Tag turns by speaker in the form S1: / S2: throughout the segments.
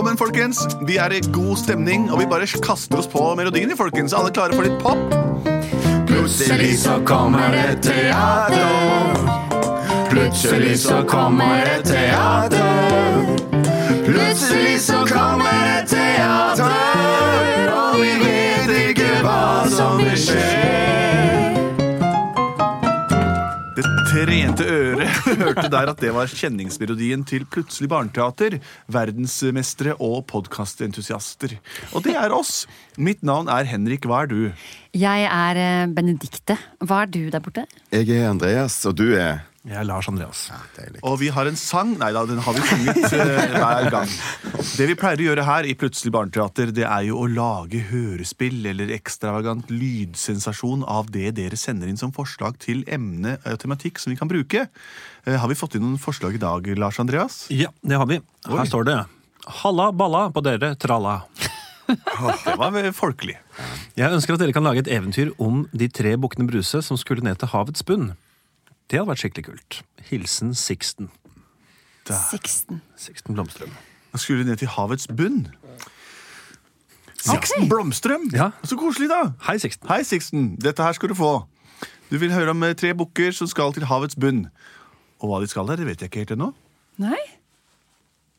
S1: Velkommen, folkens. Vi er i god stemning, og vi bare kaster oss på melodien, folkens. Alle klare for litt pop?
S2: Plutselig så kommer det teater. Plutselig så kommer det teater. Plutselig så kommer det teater, og vi vet ikke hva som vil skje.
S1: Det rente øret hørte der at det var kjenningsmelodien til Plutselig barneteater, verdensmestere og podkastentusiaster. Og det er oss. Mitt navn er Henrik. Hva er du?
S3: Jeg er eh, Benedikte. Hva er du der borte?
S4: Jeg er Andreas, og du er
S5: Jeg er Lars Andreas.
S4: Ja,
S1: Og vi har en sang Nei da, den har vi sunget eh, hver gang. Det vi pleier å gjøre her i Plutselig barneteater, det er jo å lage hørespill eller ekstravagant lydsensasjon av det dere sender inn som forslag til emne og tematikk som vi kan bruke. Eh, Har vi fått inn noen forslag i dag, Lars Andreas?
S5: Ja, det har vi. Her
S1: Oi.
S5: står det Halla balla på dere, tralla.
S1: Det var folkelig.
S5: Jeg ønsker at dere kan lage et eventyr om de tre bukkene Bruse som skulle ned til havets bunn. Det hadde vært skikkelig kult. Hilsen Sixten.
S3: Sixten.
S5: Sixten Blomstrøm.
S1: Da skulle du ned til havets bunn. Sixten Blomstrøm!
S5: Ja.
S1: Så koselig, da!
S5: Hei, Sixten.
S1: Hei, Sixten. Dette her skal du få. Du vil høre om eh, tre bukker som skal til havets bunn. Og hva de skal der, det vet jeg ikke helt ennå.
S3: Nei?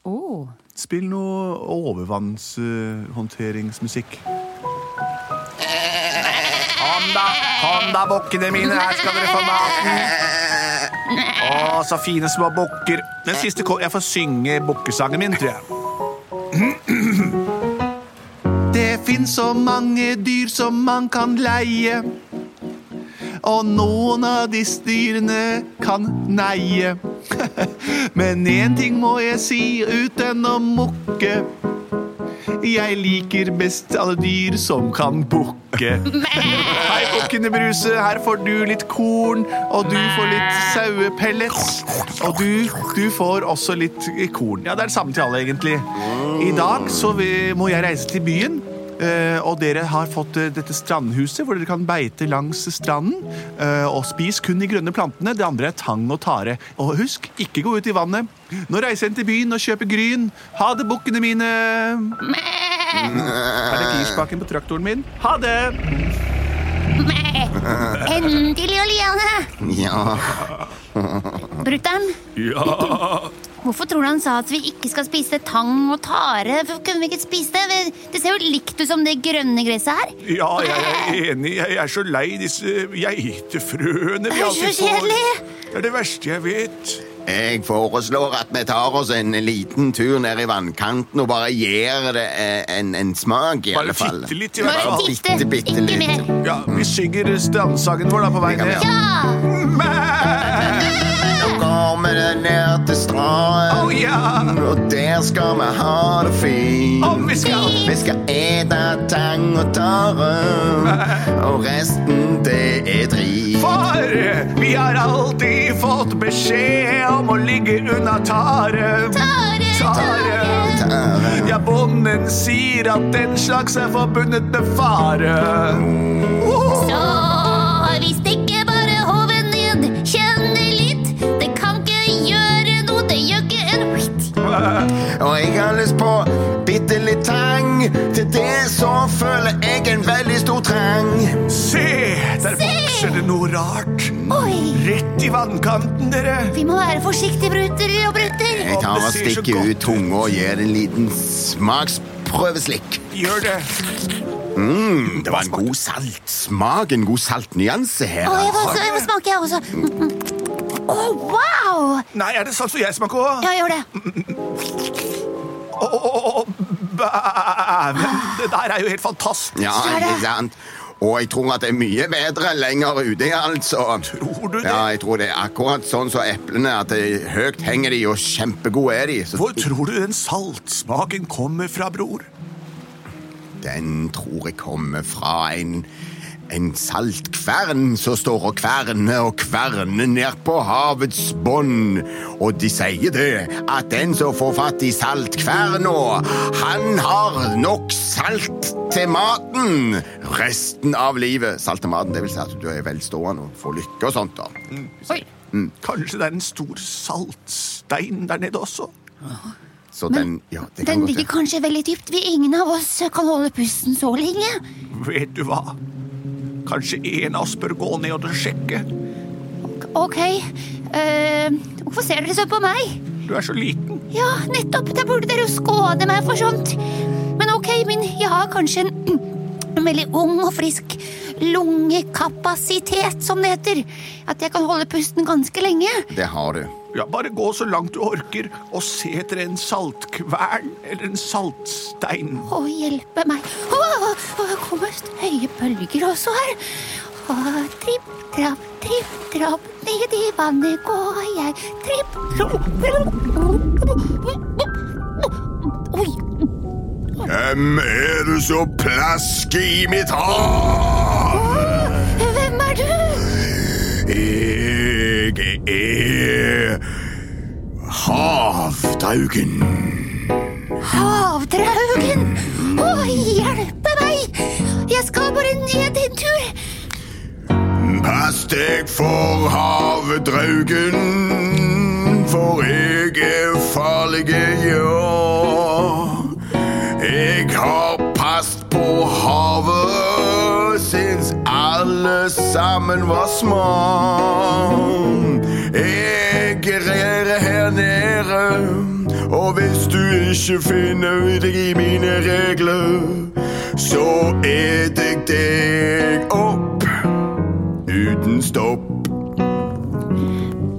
S3: Oh.
S1: Spill noe overvannshåndteringsmusikk. Kom da, kom da, bukkene mine. Her skal dere få maten. Å, så fine små bukker. Den siste ko- Jeg får synge bukkesangen min, tror jeg. Det fins så mange dyr som man kan leie. Og noen av disse dyrene kan neie. Men én ting må jeg si uten å mukke. Jeg liker best alle dyr som kan bukke. Hei, bukkene her får du litt korn, og du får litt sauepellets. Og du, du får også litt korn. Ja, det er det samme til alle, egentlig. I dag så vi- må jeg reise til byen. Uh, og dere har fått uh, dette strandhuset hvor dere kan beite langs stranden. Uh, og spis kun de grønne plantene. Det andre er tang og tare. Og husk, ikke gå ut i vannet. Nå reiser jeg til byen og kjøper gryn. Ha det, bukkene mine. Her er girspaken på traktoren min. Ha det!
S6: Endelig, Oliane!
S4: Ja,
S6: Brutter'n,
S1: Ja,
S6: hvorfor tror du han sa at vi ikke skal spise tang og tare? Hvorfor kunne vi ikke spise det? Det ser jo likt ut som det grønne gresset her.
S1: ja, jeg er enig. Jeg er så lei disse geitefrøene
S6: Det
S1: vi
S6: er
S1: alltid
S6: så
S1: får.
S6: kjedelig.
S1: Det er det verste jeg vet.
S4: Jeg foreslår at vi tar oss en liten tur ned i vannkanten og bare gir det eh, en, en smak, i alle fall.
S1: Bare titte litt i hvert
S6: Bare
S1: fall.
S4: bitte, bitte
S6: ikke
S4: litt.
S6: mer.
S1: Ja, Vi synger strandsangen vår da på vei ned.
S6: Ja!
S4: Nå kommer det ned til stranden,
S1: Oh, ja.
S4: og der skal vi ha det fint.
S1: Oh, vi skal
S4: Vi skal ete tang og tare, og resten det er drit.
S1: For vi har alltid fått beskjed om å ligge unna tare.
S6: Tare,
S1: Tare.
S4: Tare.
S1: Ja, bonden sier at den slags er forbundet med fare.
S6: Så vi stikker bare hoven ned, kjenn det litt. Det kan ikke gjøre noe, det gjør ikke en whitt.
S4: Og jeg har lyst på bitte litt tang. Til det så føler jeg en veldig stor trang.
S1: Se, der vokser det noe rart.
S6: Oi,
S1: Rett i vannkanten, dere.
S6: vi må være forsiktige, brutter og brutter.
S4: Jeg tar og stikker ut tunga og gir en liten smaksprøveslikk.
S1: Gjør det.
S4: Mm, det var en god saltsmak, en god saltnyanse her.
S6: Å, jeg må,
S4: altså.
S6: jeg må smake, jeg også. Å, wow!
S1: Nei, er det salt for jeg smaker òg?
S6: Ja, gjør det.
S1: Bæven, det der er jo helt fantastisk.
S4: Ja, ikke sant? Og jeg tror at det er mye bedre lenger ute, altså.
S1: Tror du det?
S4: Ja, jeg tror det er akkurat sånn som eplene, at det, høyt henger de, og kjempegode er de. Så
S1: Hvor tror du den saltsmaken kommer fra, bror?
S4: den tror jeg kommer fra en, en saltkvern som står og kverner og kverner ned på havets bånd. Og de sier det, at den som får fatt i saltkverna, han har nok salt til maten resten av livet. Salt til maten, det vil si at du er velstående og får lykke og sånt. da.
S1: Kanskje det er en stor saltstein der nede også?
S4: Så
S6: Men
S4: den Ja, det kan
S6: Den ligger kanskje veldig dypt. Vi ingen av oss kan holde pusten så lenge.
S7: Vet du hva? Kanskje en av oss bør gå ned og sjekke.
S6: Ok, Uh, hvorfor ser dere så på meg?
S7: Du er så liten.
S6: Ja, nettopp. Da burde dere jo skåne meg for sånt. Men ok, min jeg har kanskje en, en veldig ung og frisk lungekapasitet, som det heter. At jeg kan holde pusten ganske lenge.
S4: Det har du.
S7: Ja, Bare gå så langt du orker og se etter en saltkvern eller en saltstein.
S6: Å, hjelpe meg. Å, å, det kommer høye bølger også her. Og tripp, trapp, tripp, trapp, ned i vannet går jeg. Tripp, trapp. Oi,
S4: Hvem er du så plasker i mitt hav?
S6: hvem er du?
S4: Jeg er havdraugen.
S6: Havdraugen! Å, hjelpe ned en tur.
S4: Pass deg for havedraugen, for jeg er farlig, ja. Jeg har passet på havet sins alle sammen var små. Jeg regjerer her nede, og hvis du ikke finner deg i mine regler, så et jeg deg opp uten stopp.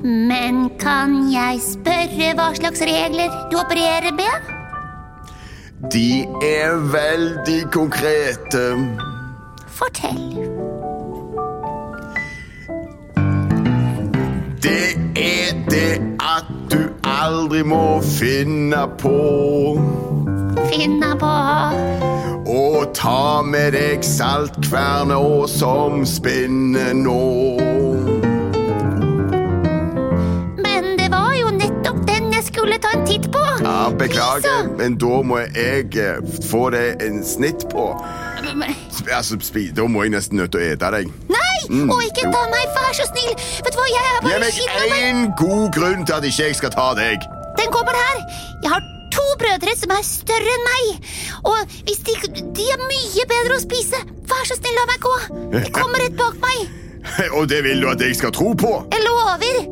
S6: Men kan jeg spørre hva slags regler du opererer med?
S4: De er veldig konkrete.
S6: Fortell.
S4: Aldri må finne på
S6: Finne på
S4: Og ta med deg saltkverna som spinner nå.
S6: Men det var jo nettopp den jeg skulle ta en titt på.
S4: Ja, Beklager, men da må jeg eh, få deg en snitt på. Altså, Da må jeg nesten nødt til å ete deg.
S6: Nei! Og ikke ta meg, vær så snill. Vet du hva, jeg er bare Gi meg.
S4: én god grunn til at ikke jeg skal ta deg.
S6: Den kommer her. Jeg har to brødre som er større enn meg. Og hvis de, de er mye bedre å spise, vær så snill, la meg gå. De kommer rett bak meg.
S4: Og det vil du at jeg skal tro på?
S6: Jeg lover.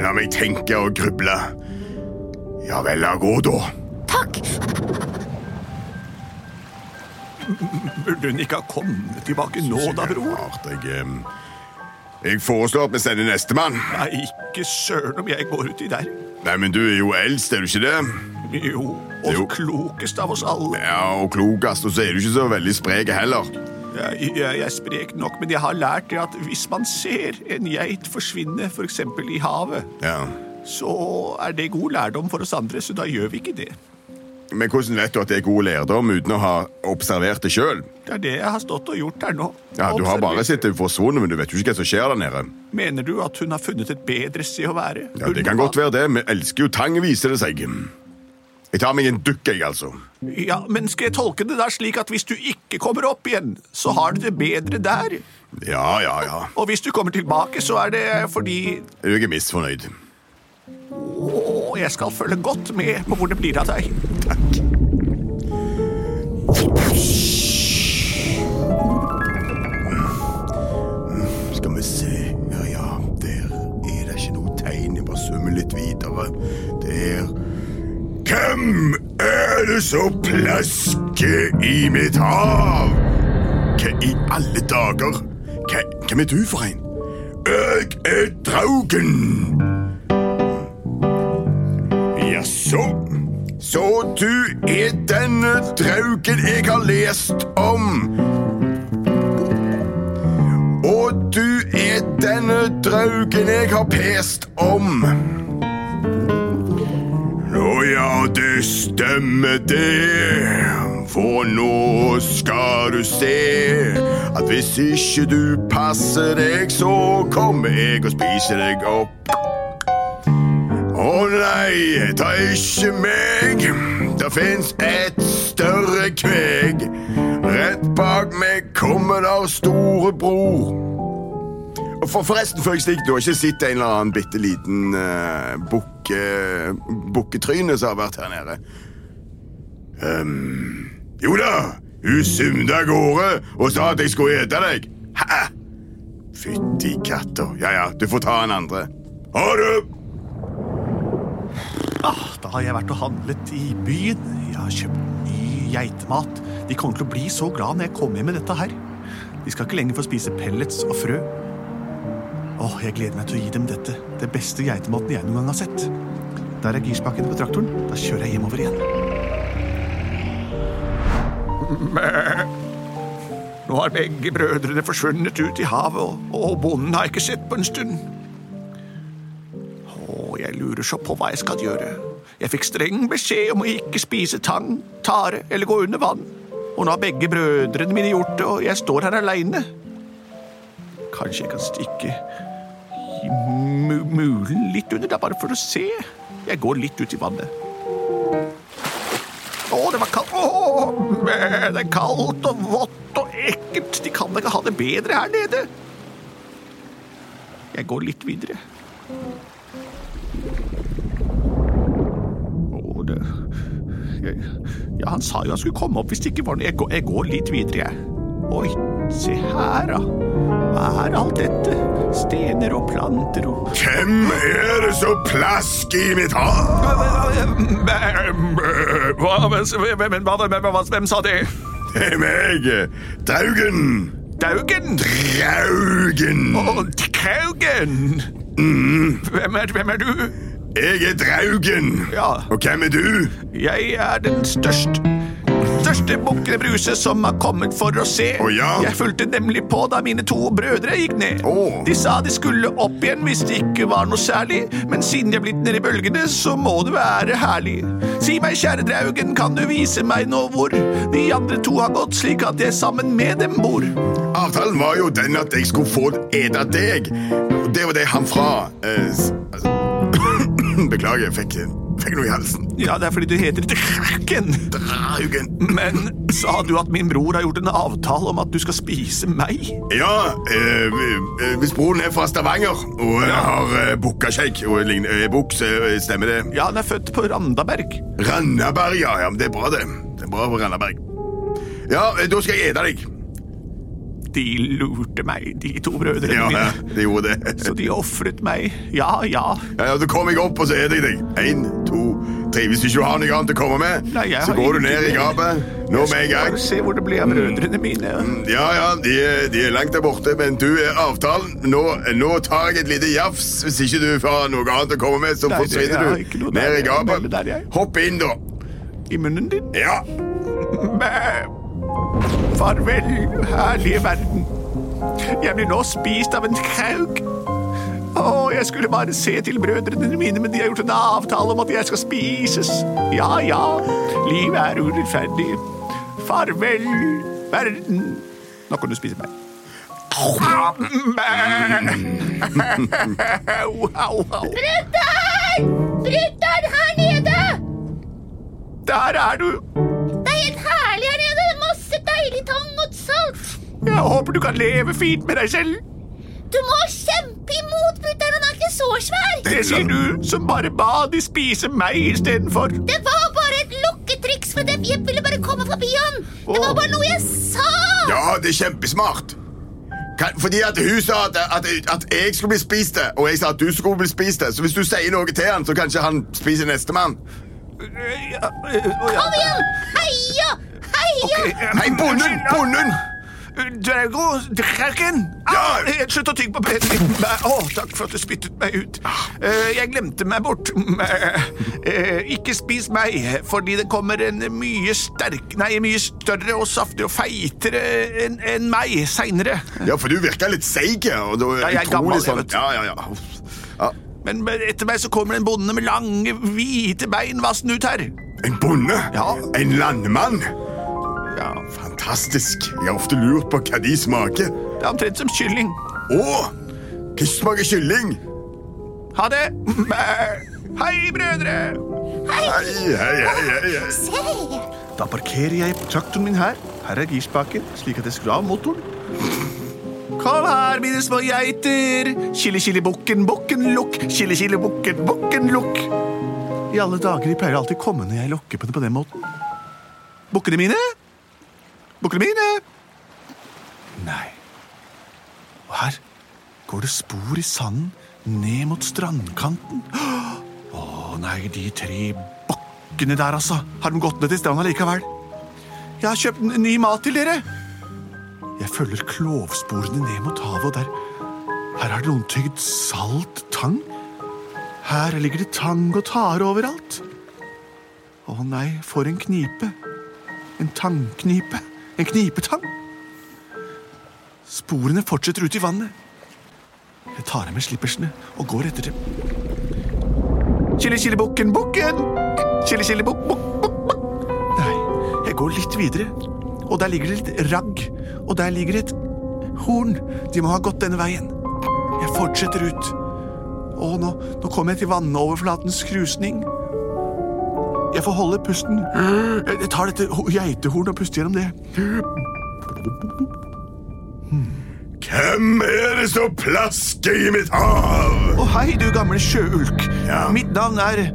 S4: La meg tenke og gruble. Ja vel, la gå, da.
S6: Takk.
S7: Burde hun ikke ha kommet tilbake nå, da, bror?
S4: Rart, jeg, jeg foreslår at vi sender nestemann.
S7: Nei, ikke søren om jeg går uti der.
S4: Nei, men du er jo eldst, er du ikke det?
S7: Jo, og
S4: Jo.
S7: klokest av oss alle.
S4: Ja, og klokest, og så er du ikke så veldig sprek heller.
S7: Jeg, jeg, jeg er sprek nok, men jeg har lært det at hvis man ser en geit forsvinne, f.eks. i havet,
S4: Ja.
S7: så er det god lærdom for oss andre, så da gjør vi ikke det.
S4: Men hvordan vet du at det er god lærdom uten å ha observert det sjøl?
S7: Det er det jeg har stått og gjort her nå.
S4: Ja, du har bare
S7: sittet
S4: sett forsvunnet, men du vet jo ikke hva som skjer der nede.
S7: Mener du at hun har funnet et bedre sted å være?
S4: Ja, Det kan godt være det. Vi elsker jo tang, viser det seg. Jeg tar meg en dukk, jeg, altså.
S7: Ja, men skal jeg tolke det da slik at hvis du ikke kommer opp igjen, så har du det bedre der?
S4: Ja, ja, ja.
S7: Og hvis du kommer tilbake, så er det fordi
S4: Jeg er misfornøyd.
S7: Jeg skal følge godt med på hvor det blir av deg.
S4: Takk. Skal vi se Ja, ja, der er det ikke noe tegn. Jeg bare svømmer litt videre. Der Hvem er det som plasker i mitt hav? Hva i alle dager? Hvem er du for en? Jeg er Draugen. Jaså? Så du er denne draugen jeg har lest om? Og du er denne draugen jeg har pest om? Nå ja, det stemmer det. For nå skal du se at hvis ikke du passer deg, så kommer jeg og spiser deg opp. Nei, ta ikke meg. Det fins et større kveg. Rett bak meg kommer der storebror. for, forresten, før jeg stikker, du har ikke sett en eller annen bitte liten uh, bukke, bukketryne som har vært her nede? Um, jo da, hun sumte av gårde og sa at jeg skulle ete deg. Hæ? Fytti katta. Ja ja, du får ta en andre. Ha det!
S7: Ah, da har jeg vært og handlet i byen. Jeg har kjøpt ny geitemat. De kommer til å bli så glad når jeg kommer hjem med dette her. De skal ikke lenger få spise pellets og frø. Åh, jeg gleder meg til å gi dem dette. Det beste geitematen jeg noen gang har sett. Der er girspaken på traktoren. Da kjører jeg hjemover igjen.
S1: Nå har begge brødrene forsvunnet ut i havet, og, og bonden har ikke sett på en stund. Lurer så på hva jeg skal gjøre. Jeg fikk streng beskjed om å ikke spise tang, tare eller gå under vann. Og nå har begge brødrene mine gjort det, og jeg står her aleine. Kanskje jeg kan stikke mulen litt under, der, bare for å se. Jeg går litt ut i vannet. Å, det var kaldt. Å, det er kaldt og vått og ekkelt. De kan da ikke ha det bedre her nede. Jeg går litt videre. Det jeg, Ja, han sa jo han skulle komme opp hvis det ikke var noe. Jeg jeg går litt videre, jeg. Oi, se her, da. Hva er alt dette? Stener og planter og
S4: Hvem er det som plasker i mitt hår?
S1: Hvem, hvem sa det?
S4: Det er meg, Draugen.
S1: Daugen?
S4: Draugen.
S1: Å, Mm. Hvem, er, hvem er du?
S4: Jeg er Draugen.
S1: Ja.
S4: Og hvem er du?
S1: Jeg er den største største bukkene Bruse som har kommet for å se.
S4: Oh, ja.
S1: Jeg fulgte nemlig på da mine to brødre gikk ned.
S4: Oh.
S1: De sa de skulle opp igjen hvis det ikke var noe særlig, men siden de er blitt nedi i bølgene, så må det være herlig. Si meg, kjære Draugen, kan du vise meg nå hvor de andre to har gått, slik at jeg sammen med dem bor?
S4: Avtalen var jo den at jeg skulle få ete deg. Det var det han fra eh, Beklager, jeg fikk, fikk noe i halsen.
S1: Ja, det er fordi du heter Draugen.
S4: Draugen.
S1: Men sa du at min bror har gjort en avtale om at du skal spise meg?
S4: Ja, eh, eh, hvis broren er fra Stavanger og ja. har eh, bukkaskjegg og lignende eh, buks, eh, stemmer det?
S1: Ja, han er født på Randaberg.
S4: Randaberg, ja. ja. men Det er bra, det. Det er bra på Randaberg. Ja, eh, da skal jeg ete deg.
S1: De lurte meg, de to brødrene
S4: Ja, ja,
S1: mine.
S4: det gjorde det.
S1: Så de ofret meg. Ja, ja.
S4: Ja, ja, Da kommer jeg opp og så er det deg. Én, to, tre. Hvis du ikke har noe annet å komme med,
S1: Nei,
S4: så går du ned i gapet. Nå med en gang.
S1: Bare se hvor det ble av brødrene mine.
S4: Ja, ja, de de er langt der borte, men du er avtalen. Nå, nå tar jeg et lite jafs. Hvis ikke du har noe annet å komme med, så
S1: Nei,
S4: forsvinner du
S1: ikke noe der,
S4: ned i gapet. Hopp inn, da.
S1: I munnen din.
S4: Ja.
S1: Mæ. Farvel, herlige verden. Jeg blir nå spist av en krauk. Å, jeg skulle bare se til brødrene mine, men de har gjort en avtale om at jeg skal spises. Ja, ja, livet er urettferdig. Farvel, verden. Nå kan du spise meg.
S6: Brutter'n! Brutter'n, her nede!
S1: Der er du. Jeg håper du kan leve fint med deg selv.
S6: Du må kjempe imot, mutter'n. Han er ikke så svær.
S1: Det sier du, som bare ba de spise meg istedenfor.
S6: Det var bare et lukketriks, for det- jeg ville bare komme forbi han. Det var bare noe jeg sa.
S4: Ja, det er kjempesmart. Kan, fordi at hun sa at, at, at jeg skulle bli spist, og jeg sa at du skulle bli spist. Så hvis du sier noe til han, så kanskje han spiser nestemann.
S1: Ja, ja.
S6: Kom igjen! Heia! Heia!
S1: Okay, eh,
S4: Hei, bonden! Bonden!
S1: Drago, Draken! Eh, Slutt å tygge på pennen min. Å, takk for at du spyttet meg ut. Eh, Jeg glemte meg bort. Eh, Ikke spis meg, fordi det kommer en mye sterk Nei, mye større og saftigere og feitere enn en meg seinere.
S4: Ja, for du virker litt seig.
S1: Ja, jeg er gammel,
S4: sånn, ja, ja, ja. ja.
S1: Men etter meg så kommer en bonde med lange, hvite bein vassende ut her.
S4: En bonde?
S1: Ja.
S4: En landmann?
S1: Ja,
S4: Fantastisk. Jeg har ofte lurt på hva de smaker.
S1: Det er omtrent som kylling.
S4: Å! Hva smaker kylling?
S1: Ha det! Hei, brødre!
S4: Hei, hei, hei, hei, hei.
S6: Se!
S7: Da parkerer jeg traktoren min her. Her er girspaken, slik at jeg skrur av motoren.
S1: Kom her, mine små geiter. Kille, kille, bukken, bukken, lukk. Kille, kille, bukken, bukken, lukk. I alle dager, de pleier alltid å komme når jeg lokker på det på den måten. Bukkene mine? Bukkene mine? Nei. Og her går det spor i sanden ned mot strandkanten. Å nei, de tre bukkene der, altså. Har de gått ned til stranda likevel? Jeg har kjøpt ny mat til dere. Jeg følger klovsporene ned mot havet, og der Her har noen tygd salt tang. Her ligger det tang og tare overalt. Å nei, for en knipe. En tangknipe. En knipetang. Sporene fortsetter ut i vannet. Jeg tar av meg slippersene og går etter dem. Chili, chili, bukken, bukken! Chili, chili, bukk, bukk, bukk, bukk. Nei, jeg går litt videre, og der ligger det litt ragg, og der ligger et horn. De må ha gått denne veien. Jeg fortsetter ut. Å, nå, nå kommer jeg til vannoverflatens krusning. Jeg får holde pusten. Jeg jeg tar dette geitehornet og puster gjennom det.
S4: Hvem er det som plasker i mitt hav?
S1: Å, hei, du gamle sjøulk.
S4: Ja.
S1: Mitt navn er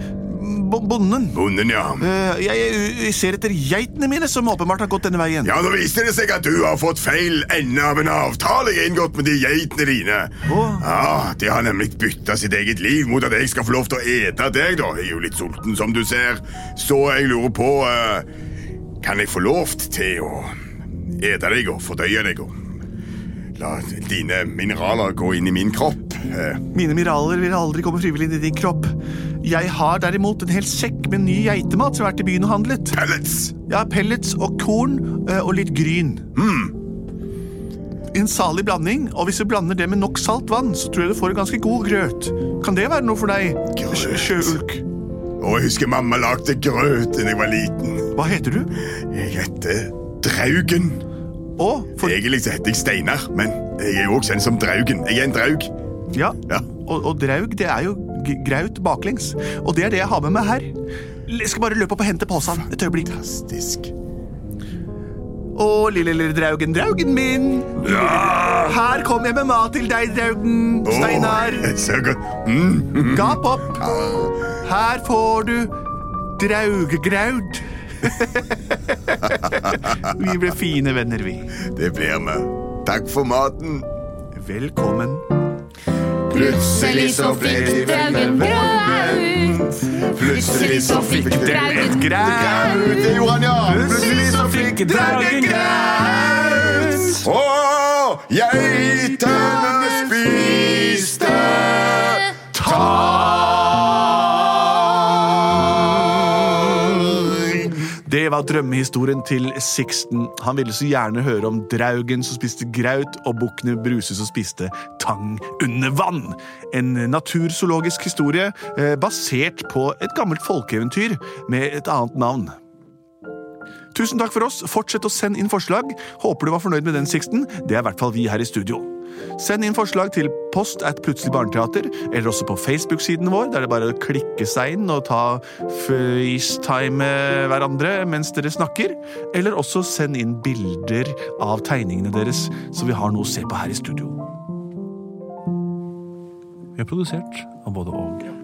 S1: Bonden.
S4: Bonden, ja.
S1: Eh, Jeg, jeg ser etter geitene mine, som åpenbart har gått denne veien.
S4: Ja, Nå viser det seg at du har fått feil ende av en avtale jeg har inngått med de geitene dine.
S1: Oh.
S4: Ja, De har nemlig bytta sitt eget liv mot at jeg skal få lov til å ete deg. da. Jeg er jo litt sulten, som du ser. Så jeg lurer på eh, Kan jeg få lov til å ete deg og fordøye deg? og La dine mineraler gå inn i min kropp. Eh,
S1: Mine mineraler vil aldri komme frivillig inn i din kropp. Jeg har derimot en hel sekk med ny geitemat som har vært i byen og handlet.
S4: pellets!
S1: Ja, pellets og korn eh, og litt gryn. En salig blanding, og hvis du blander det med nok salt vann, så tror jeg du får en ganske god grøt. Kan det være noe for deg, sjøulk?
S4: Og jeg husker mamma lagde grøt da jeg var liten.
S1: Hva heter du?
S4: Jeg heter Draugen.
S1: Å, for...
S4: Egentlig så heter jeg Steinar, men jeg er jo også kjent som Draugen. Jeg er en draug.
S1: Ja,
S4: Ja.
S1: og, og draug, det er jo graut baklengs. Og det er det jeg har med meg her. Jeg skal bare løpe opp og hente posen. Et øyeblikk.
S4: Fantastisk.
S1: Å, lille, lille draugen, draugen min.
S4: Ja!
S1: Her kommer jeg med mat til deg, draugen. Steinar.
S4: Åh, så godt. Mm.
S1: Gap opp. Her får du draugegraud. vi ble fine venner, vi.
S4: Det blir vi. Takk for maten.
S1: Velkommen.
S6: Plutselig så fikk draugen graut. Plutselig så fikk dem
S1: et graut.
S4: Det gjorde han, ja.
S1: Plutselig så fikk draugen graut.
S4: Og geitene spiste tang.
S1: Det var drømmehistorien til Sixten. Han ville så gjerne høre om draugen som spiste graut, og bukkene Bruse som spiste tang under vann. En naturzoologisk historie eh, basert på et gammelt folkeeventyr med et annet navn. Tusen takk for oss. Fortsett å sende inn forslag. Håper du var fornøyd med den, Sixten. Det er i hvert fall vi her i studio. Send inn forslag til post at Plutselig barneteater, eller også på Facebook-siden vår, der det bare er å klikke seg inn og ta FaceTime hverandre mens dere snakker. Eller også send inn bilder av tegningene deres, så vi har noe å se på her i studio.
S5: Vi er produsert av både og.